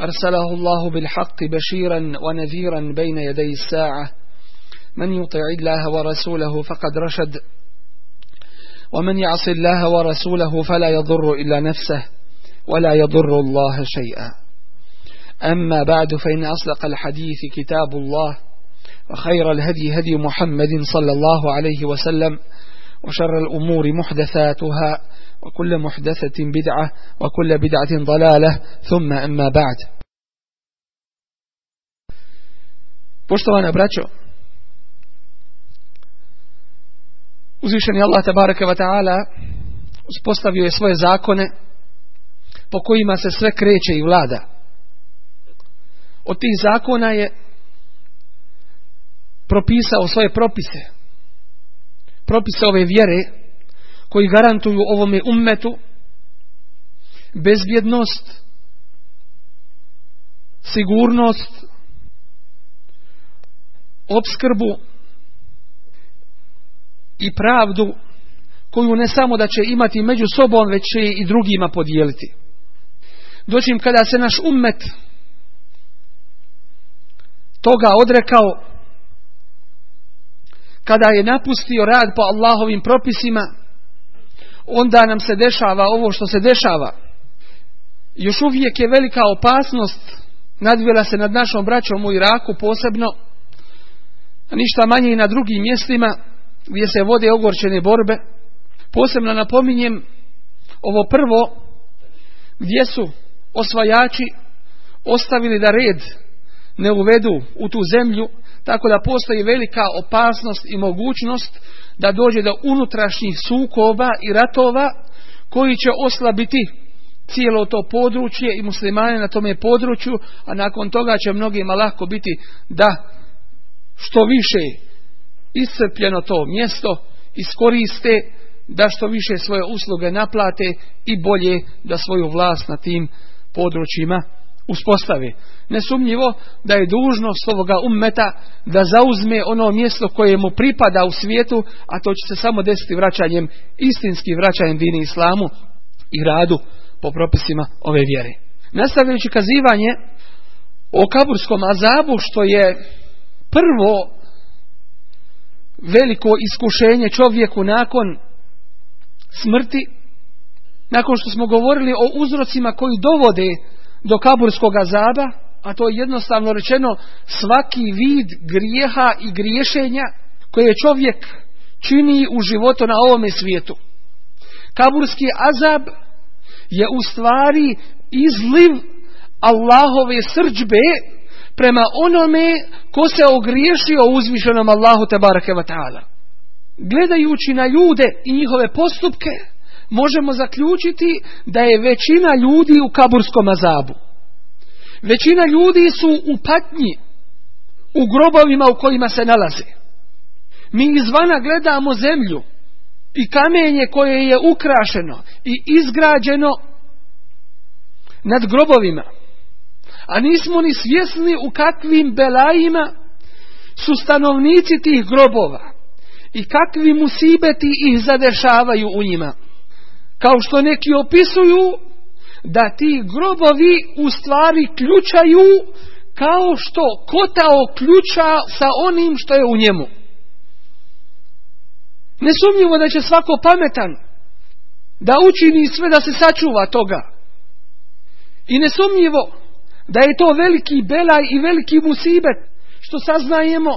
أرسله الله بالحق بشيرا ونذيرا بين يدي الساعة من يطع الله ورسوله فقد رشد ومن يعص الله ورسوله فلا يضر إلا نفسه ولا يضر الله شيئا أما بعد فإن أصدق الحديث كتاب الله وخير الهدي هدي محمد صلى الله عليه وسلم وشر الأمور محدثاتها وكل محدثة بدعة وكل بدعة ضلالة ثم أما بعد Poštovana braćo, uzvišeni Allah tabaraka wa ta'ala uspostavio je svoje zakone po kojima se sve kreće i vlada. Od tih zakona je propisao svoje propise, propisa ove vjere koji garantuju ovome ummetu bezbjednost, sigurnost, obskrbu i pravdu koju ne samo da će imati među sobom, već će i drugima podijeliti. Doćim kada se naš ummet toga odrekao, kada je napustio rad po Allahovim propisima, onda nam se dešava ovo što se dešava. Još uvijek je velika opasnost nadvila se nad našom braćom u Iraku posebno, a ništa manje i na drugim mjestima gdje se vode ogorčene borbe. Posebno napominjem ovo prvo gdje su osvajači ostavili da red ne uvedu u tu zemlju tako da postoji velika opasnost i mogućnost da dođe do unutrašnjih sukoba i ratova koji će oslabiti cijelo to područje i muslimane na tome području, a nakon toga će mnogima lako biti da što više iscrpljeno to mjesto iskoriste, da što više svoje usluge naplate i bolje da svoju vlast na tim područjima uspostavi. Nesumnjivo da je dužnost ovoga ummeta da zauzme ono mjesto koje mu pripada u svijetu, a to će se samo desiti vraćanjem, istinski vraćanjem dini islamu i radu po propisima ove vjere. Nastavljajući kazivanje o kaburskom azabu, što je prvo veliko iskušenje čovjeku nakon smrti, nakon što smo govorili o uzrocima koji dovode do kaburskog azaba, a to je jednostavno rečeno svaki vid grijeha i griješenja koje čovjek čini u životu na ovome svijetu. Kaburski azab je u stvari izliv Allahove srđbe prema onome ko se ogriješio uzvišenom Allahu tabaraka wa ta'ala. Gledajući na ljude i njihove postupke, možemo zaključiti da je većina ljudi u kaburskom azabu. Većina ljudi su u patnji, u grobovima u kojima se nalaze. Mi izvana gledamo zemlju i kamenje koje je ukrašeno i izgrađeno nad grobovima. A nismo ni svjesni u kakvim belajima su stanovnici tih grobova i kakvi musibeti ih zadešavaju u njima kao što neki opisuju da ti grobovi u stvari ključaju kao što kota oključa sa onim što je u njemu. Nesumnjivo da će svako pametan da učini sve da se sačuva toga. I nesumnjivo da je to veliki belaj i veliki musibet što saznajemo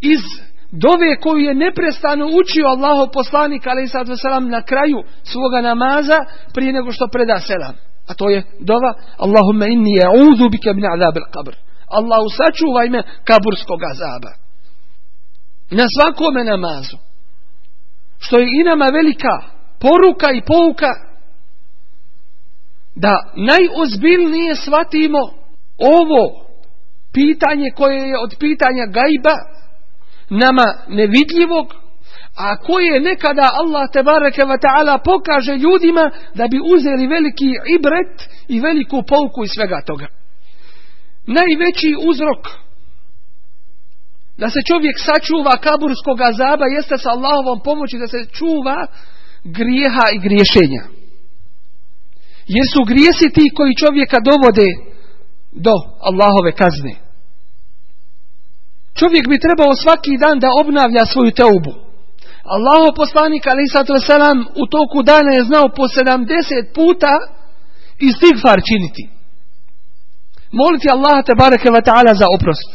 iz dove koju je neprestano učio Allaho poslanik alaihissalatu na kraju svoga namaza prije nego što preda selam. A to je dova Allahumma inni uzu bika min azab Allahu sačuvaj me kaburskog azaba. Na svakome namazu. Što je i nama velika poruka i pouka da najozbiljnije shvatimo ovo pitanje koje je od pitanja gajba nama nevidljivog, a koje nekada Allah tebareke ve taala pokaže ljudima da bi uzeli veliki ibret i veliku pouku iz svega toga. Najveći uzrok da se čovjek sačuva kaburskog azaba jeste sa Allahovom pomoći da se čuva grijeha i griješenja. jesu su grijesi ti koji čovjeka dovode do Allahove kazne. Čovjek bi trebao svaki dan da obnavlja svoju teubu. Allaho poslanik selam u toku dana je znao po 70 puta istigfar činiti. Moliti Allaha te bareke wa taala za oprost.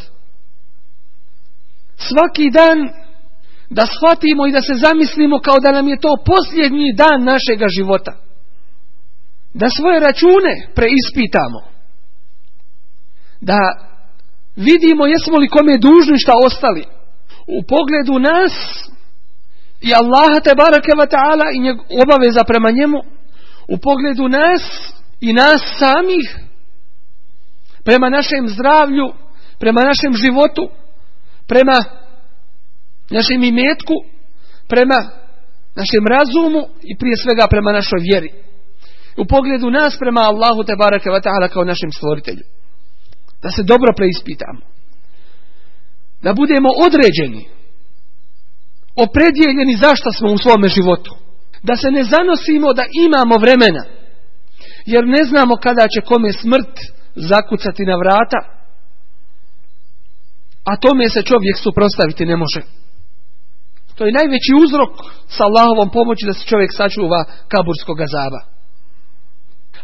Svaki dan da shvatimo i da se zamislimo kao da nam je to posljednji dan našega života. Da svoje račune preispitamo. Da vidimo jesmo li kome dužni šta ostali. U pogledu nas i Allaha te barakeva ta'ala i njeg, obaveza prema njemu. U pogledu nas i nas samih prema našem zdravlju, prema našem životu, prema našem imetku, prema našem razumu i prije svega prema našoj vjeri. U pogledu nas prema Allahu te barakeva ta'ala kao našem stvoritelju da se dobro preispitamo. Da budemo određeni, opredjeljeni zašto smo u svome životu. Da se ne zanosimo da imamo vremena, jer ne znamo kada će kome smrt zakucati na vrata, a tome se čovjek suprostaviti ne može. To je najveći uzrok sa Allahovom pomoći da se čovjek sačuva kaburskog azaba.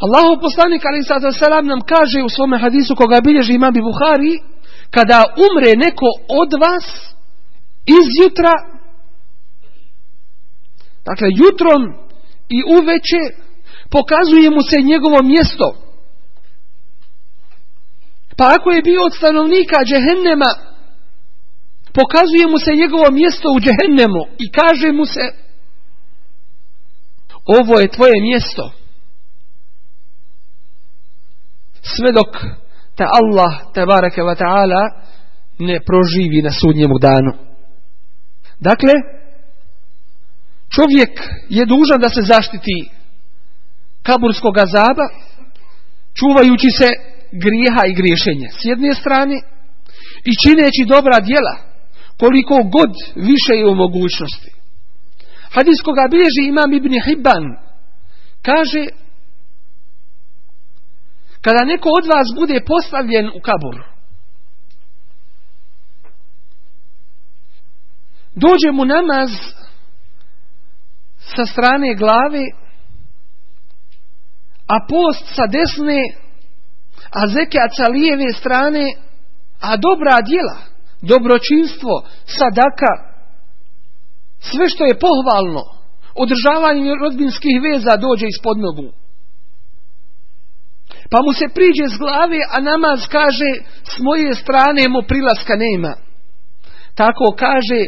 Allahu poslanik ali selam nam kaže u svome hadisu koga bilježi imam i Buhari kada umre neko od vas jutra dakle jutrom i uveče pokazuje mu se njegovo mjesto pa ako je bio od stanovnika džehennema pokazuje mu se njegovo mjesto u džehennemu i kaže mu se ovo je tvoje mjesto sve dok te Allah te bareke ve taala ne proživi na sudnjemu danu. Dakle, čovjek je dužan da se zaštiti kaburskog azaba, čuvajući se grijeha i griješenja s jedne strane i čineći dobra djela koliko god više je u mogućnosti. Hadis koga bilježi imam Ibn Hibban kaže kada neko od vas bude postavljen u kabur dođe mu namaz sa strane glave a post sa desne a zekat sa lijeve strane a dobra djela dobročinstvo sadaka sve što je pohvalno održavanje rodbinskih veza dođe ispod nogu pa mu se priđe s glave, a namaz kaže s moje strane mu prilaska nema. Tako kaže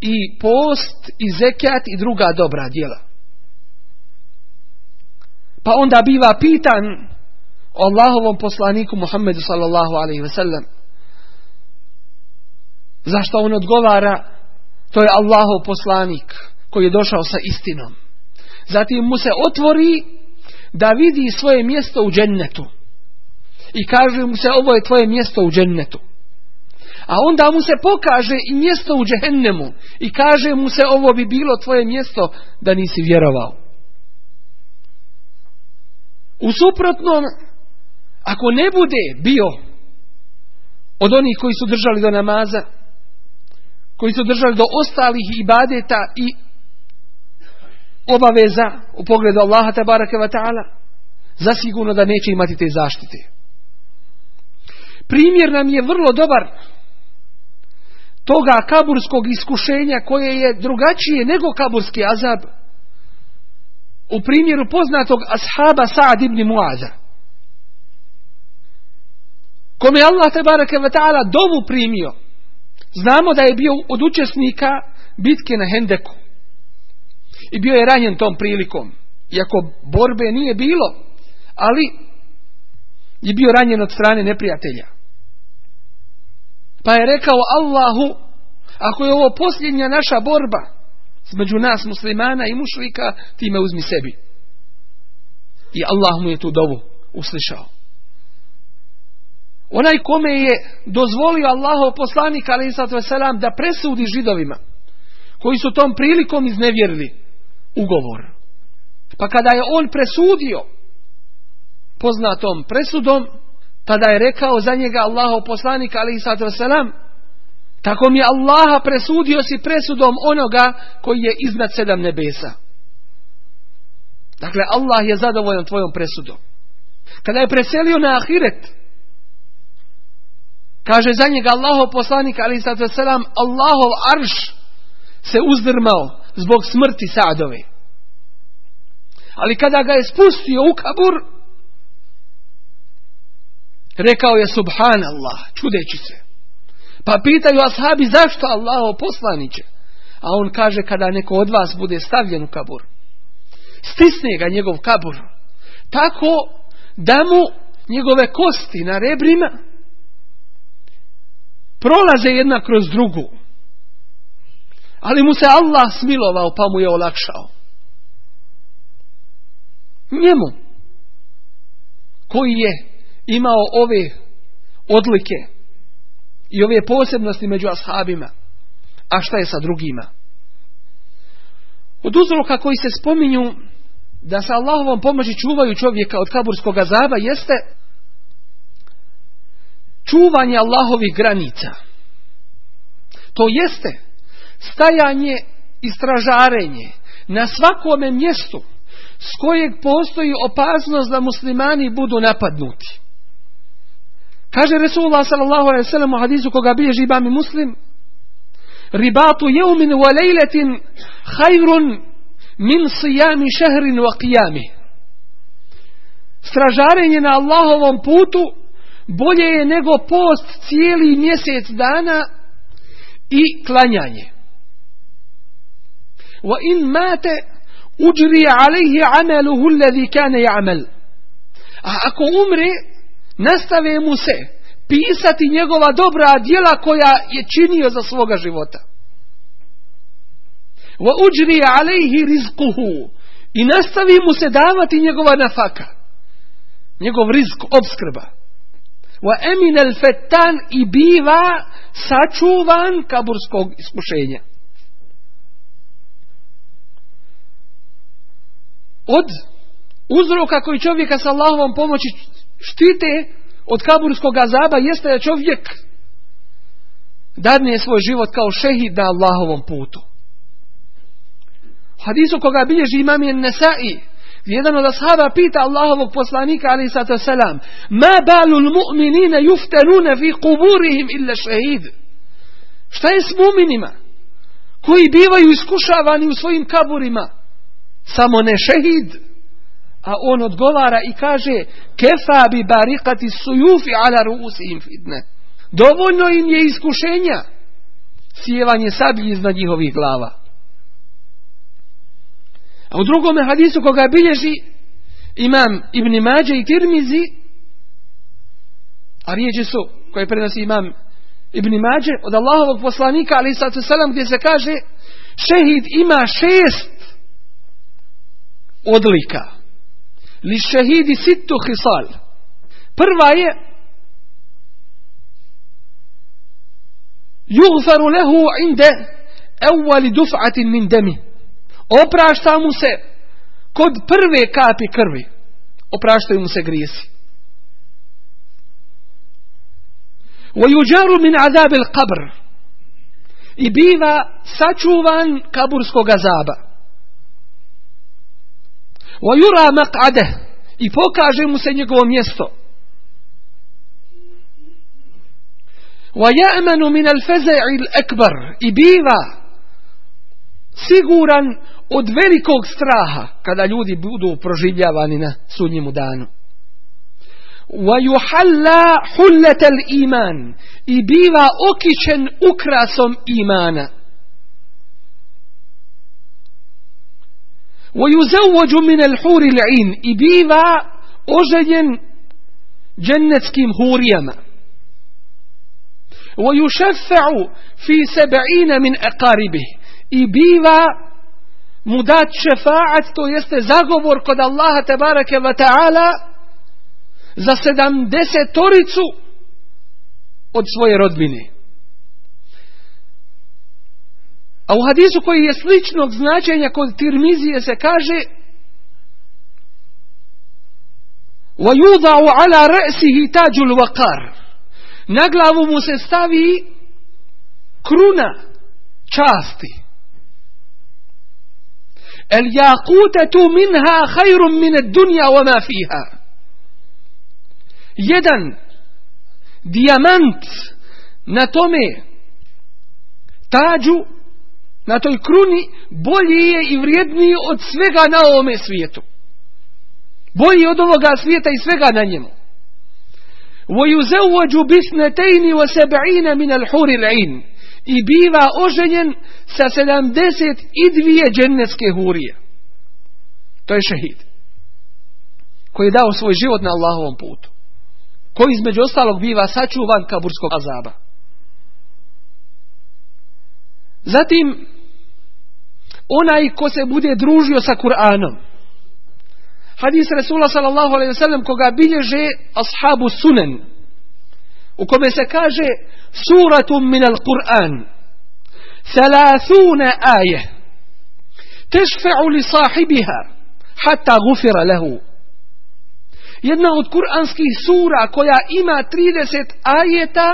i post, i zekjat i druga dobra djela. Pa onda biva pitan Allahovom poslaniku Muhammedu sallallahu alaihi ve sellem. Zašto on odgovara? To je Allahov poslanik koji je došao sa istinom. Zatim mu se otvori da vidi svoje mjesto u džennetu. I kaže mu se ovo je tvoje mjesto u džennetu. A onda mu se pokaže i mjesto u džehennemu i kaže mu se ovo bi bilo tvoje mjesto da nisi vjerovao. U suprotnom, ako ne bude bio od onih koji su držali do namaza, koji su držali do ostalih ibadeta i obaveza u pogledu Allaha barake wa ta'ala zasigurno da neće imati te zaštite primjer nam je vrlo dobar toga kaburskog iskušenja koje je drugačije nego kaburski azab u primjeru poznatog ashaba Sa'ad ibn Muaza kome Allah barake wa ta'ala dovu primio znamo da je bio od učesnika bitke na Hendeku i bio je ranjen tom prilikom. Iako borbe nije bilo, ali je bio ranjen od strane neprijatelja. Pa je rekao Allahu, ako je ovo posljednja naša borba među nas muslimana i mušlika, ti me uzmi sebi. I Allah mu je tu dovu uslišao. Onaj kome je dozvolio Allahu poslanik, ali i da presudi židovima, koji su tom prilikom iznevjerili, ugovor. Pa kada je on presudio poznatom presudom, tada je rekao za njega Allaho poslanik ali selam tako mi je Allaha presudio si presudom onoga koji je iznad sedam nebesa. Dakle, Allah je zadovoljan tvojom presudom. Kada je preselio na ahiret, kaže za njega Allaho poslanik ali selam Allahov arš se uzdrmao zbog smrti Sadove. Ali kada ga je spustio u kabur, rekao je subhanallah, čudeći se. Pa pitaju ashabi zašto Allaho poslaniće. A on kaže kada neko od vas bude stavljen u kabur. Stisne ga njegov kabur. Tako da mu njegove kosti na rebrima prolaze jedna kroz drugu. Ali mu se Allah smilovao pa mu je olakšao. Njemu koji je imao ove odlike i ove posebnosti među ashabima. A šta je sa drugima? Od uzroka koji se spominju da sa Allahovom pomoći čuvaju čovjeka od kaburskog azaba jeste čuvanje Allahovih granica. To jeste stajanje i stražarenje na svakome mjestu s kojeg postoji opasnost da muslimani budu napadnuti. Kaže Resulullah sallallahu u hadisu koga bilježi imam muslim Ribatu jeumin wa lejletin hajrun min sijami šehrin wa qiyami. Stražarenje na Allahovom putu bolje je nego post cijeli mjesec dana i klanjanje. Wa in mate uđri alejhi ameluhu lezi kane jamel. A ako umre, nastave mu se pisati njegova dobra djela koja je činio za svoga života. Wa ujri alayhi rizquhu I nastavi mu se davati njegova nafaka. Njegov rizk, obskrba. Wa emin el fetan i biva sačuvan kaburskog iskušenja. od uzroka koji čovjeka sa Allahovom pomoći štite od kaburskog azaba jeste da čovjek dadne svoj život kao šehid na Allahovom putu. Hadisu koga bilježi imam je Nesai, jedan od ashaba pita Allahovog poslanika ali sato selam ma balul mu'minine juftenune fi kuburihim illa šehid šta je s muminima koji bivaju iskušavani u svojim kaburima samo ne šehid, a on odgovara i kaže kefa bi barikati sujufi ala ruusim fitne. Dovoljno im je iskušenja sjevanje sablji iznad njihovih glava. A u drugom hadisu koga bilježi imam Ibn Mađe i Tirmizi, a riječi su koje prenosi imam Ibn Mađe od Allahovog poslanika, ali sad se gdje se kaže šehid ima šest odlika. Li šehidi situ hisal. Prva je يغفر lehu inde أول دفعة min demi. oprašta mu se kod prve kapi krvi opraštaju mu se grijesi ويجار min عذاب القبر i biva sačuvan kaburskog azaba وَيُرَا مَقْعَدَهُ I pokaže mu se njegovo mjesto. وَيَأْمَنُ مِنَ الْفَزَعِ الْأَكْبَرِ I biva siguran od velikog straha kada ljudi budu proživljavani na sudnjemu danu. وَيُحَلَّا حُلَّةَ iman I biva okićen ukrasom imana. ويزوج من الحور العين إبيبا أجين جنتكم هوريما ويشفع في سبعين من أقاربه إبيبا مدات شفاعة تو يستزاغور قد الله تبارك وتعالى za sedamdeset toricu od svoje rodbine. A u hadisu koji je sličnog značenja kod Tirmizije se kaže وَيُوضَعُ عَلَى رَأْسِهِ تَاجُ الْوَقَارِ Na glavu mu se stavi kruna časti. El jakute tu minha hajrum mine dunja o فِيهَا Jedan dijamant na tome tađu na toj kruni bolji je i vrijedniji od svega na ovome svijetu. Bolji od ovoga svijeta i svega na njemu. وَيُزَوَّجُ بِسْنَتَيْنِ وَسَبْعِينَ مِنَ الْحُورِ الْعِينِ I biva oženjen sa 72 dženneske hurije. To je šehid. Koji je dao svoj život na Allahovom putu. Koji između ostalog biva sačuvan kaburskog azaba. Zatim onaj ko se bude družio sa Kur'anom. Hadis Resula sallallahu alaihi wasallam koga bilježe ashabu sunen u kome se kaže suratum min al Kur'an 30 aje tešfe'u li sahibiha hatta gufira lehu jedna od kuranskih sura koja ima 30 ajeta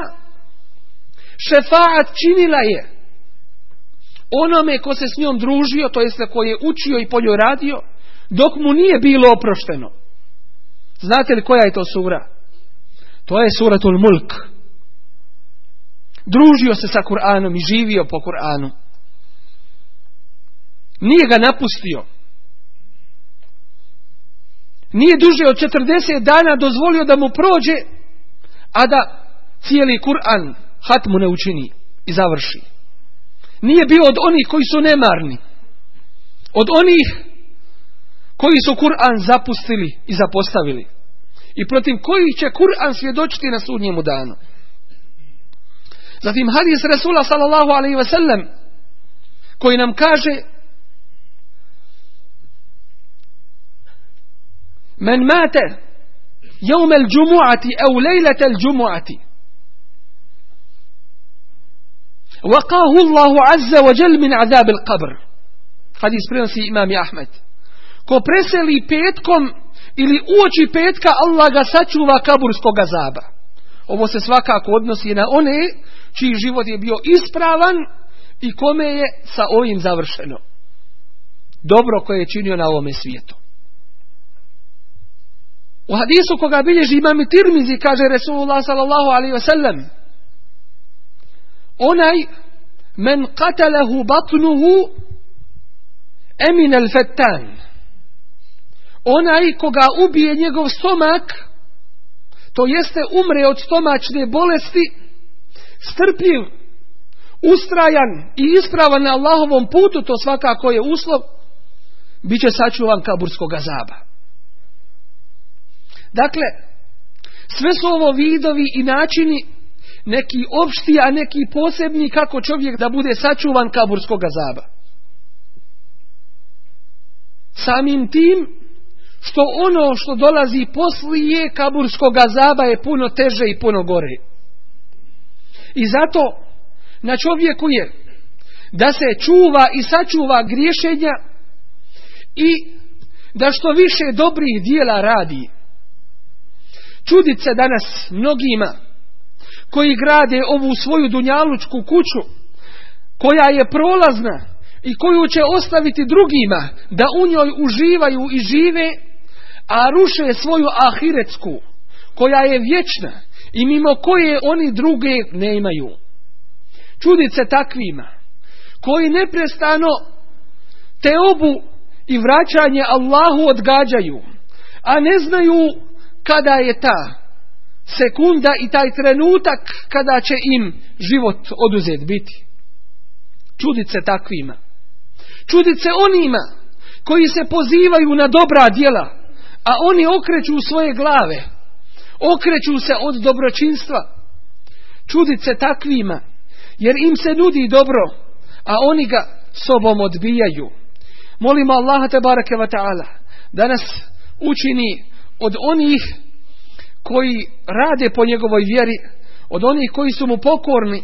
šefaat činila je onome ko se s njom družio, to jeste ko je učio i po radio, dok mu nije bilo oprošteno. Znate li koja je to sura? To je suratul mulk. Družio se sa Kur'anom i živio po Kur'anu. Nije ga napustio. Nije duže od 40 dana dozvolio da mu prođe, a da cijeli Kur'an mu ne učini i završi nije bio od onih koji su nemarni. Od onih koji su Kur'an zapustili i zapostavili. I protiv kojih će Kur'an svjedočiti na sudnjemu danu. Zatim hadis Resula sallallahu alaihi wasallam koji nam kaže Men mate jeumel džumu'ati au lejletel džumu'ati وقاه الله عز وجل من عذاب القبر hadis prenosi imam Ahmed ko preseli petkom ili uoči petka Allah ga sačuva kaburskog azaba ovo se svakako odnosi na one čiji život je bio ispravan i kome je sa ovim završeno dobro koje je činio na ovome svijetu u hadisu koga bilježi imam Tirmizi kaže Resulullah sallallahu alaihi wasallam onaj men katalehu batnuhu emin fetan onaj koga ubije njegov stomak to jeste umre od stomačne bolesti strpljiv ustrajan i ispravan na Allahovom putu to svakako je uslov bit će sačuvan kaburskog azaba dakle sve su ovo vidovi i načini neki opšti, a neki posebni kako čovjek da bude sačuvan kaburskog azaba. Samim tim što ono što dolazi poslije kaburskog azaba je puno teže i puno gore. I zato na čovjeku je da se čuva i sačuva griješenja i da što više dobrih dijela radi. Čudit se danas mnogima koji grade ovu svoju dunjalučku kuću koja je prolazna i koju će ostaviti drugima da u njoj uživaju i žive, a ruše svoju ahiretsku koja je vječna i mimo koje oni druge nemaju. imaju se takvima koji neprestano te obu i vraćanje Allahu odgađaju, a ne znaju kada je ta sekunda i taj trenutak kada će im život oduzet biti. Čudit se takvima. Čudit se onima koji se pozivaju na dobra djela, a oni okreću svoje glave. Okreću se od dobročinstva. Čudit se takvima, jer im se nudi dobro, a oni ga sobom odbijaju. Molimo Allaha te barake ta'ala da nas učini od onih koji rade po njegovoj vjeri, od onih koji su mu pokorni,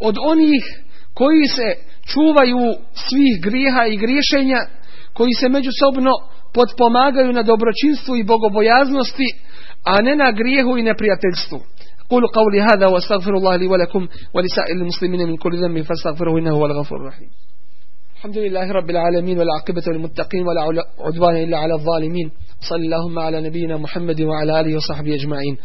od onih koji se čuvaju svih griha i griješenja, koji se međusobno potpomagaju na dobročinstvu i bogobojaznosti, a ne na grijehu i neprijateljstvu. قولوا قولي هذا واستغفر الله لي ولكم ولسائر المسلمين من كل ذنب فاستغفروه انه هو الغفور الرحيم. الحمد لله رب العالمين والعاقبه للمتقين ولا عدوان الا على الظالمين. صلى اللهم على نبينا محمد وعلى آله وصحبه أجمعين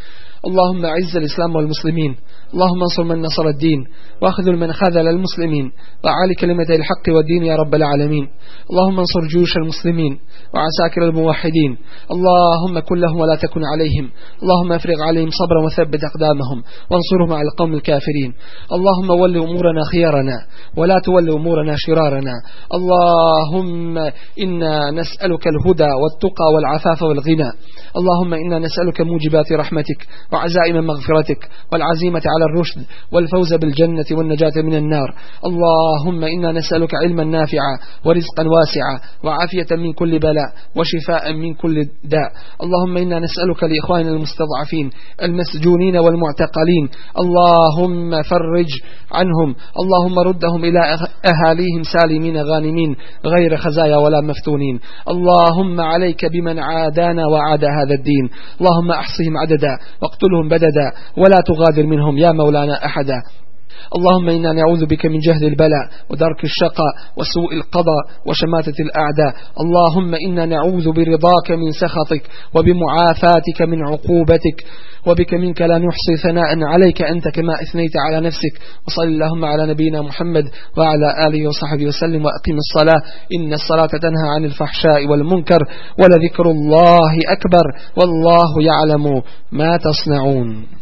اللهم أعز الإسلام والمسلمين اللهم انصر من نصر الدين واخذل من خذل المسلمين وعلي كلمة الحق والدين يا رب العالمين اللهم انصر جيوش المسلمين وعساكر الموحدين اللهم كن لهم ولا تكن عليهم اللهم افرغ عليهم صبرا وثبت أقدامهم وانصرهم على القوم الكافرين اللهم ول أمورنا خيارنا ولا تول أمورنا شرارنا اللهم إنا نسألك الهدى والتقى والعفاف والغنى اللهم إنا نسألك موجبات رحمتك وعزائم مغفرتك والعزيمة على الرشد والفوز بالجنة والنجاة من النار اللهم إنا نسألك علما نافعا ورزقا واسعا وعافية من كل بلاء وشفاء من كل داء اللهم إنا نسألك لإخواننا المستضعفين المسجونين والمعتقلين اللهم فرج عنهم اللهم ردهم إلى أه-، أهاليهم سالمين غانمين غير خزايا ولا مفتونين اللهم عليك بمن عادانا وعاد هذا الدين اللهم أحصهم عددا اقتلهم بددا ولا تغادر منهم يا مولانا أحدا اللهم إنا نعوذ بك من جهد البلاء ودرك الشقاء وسوء القضاء وشماتة الأعداء اللهم إنا نعوذ برضاك من سخطك وبمعافاتك من عقوبتك وبك منك لا نحصي ثناء عليك أنت كما أثنيت على نفسك وصل اللهم على نبينا محمد وعلى آله وصحبه وسلم وأقم الصلاة إن الصلاة تنهى عن الفحشاء والمنكر ولذكر الله أكبر والله يعلم ما تصنعون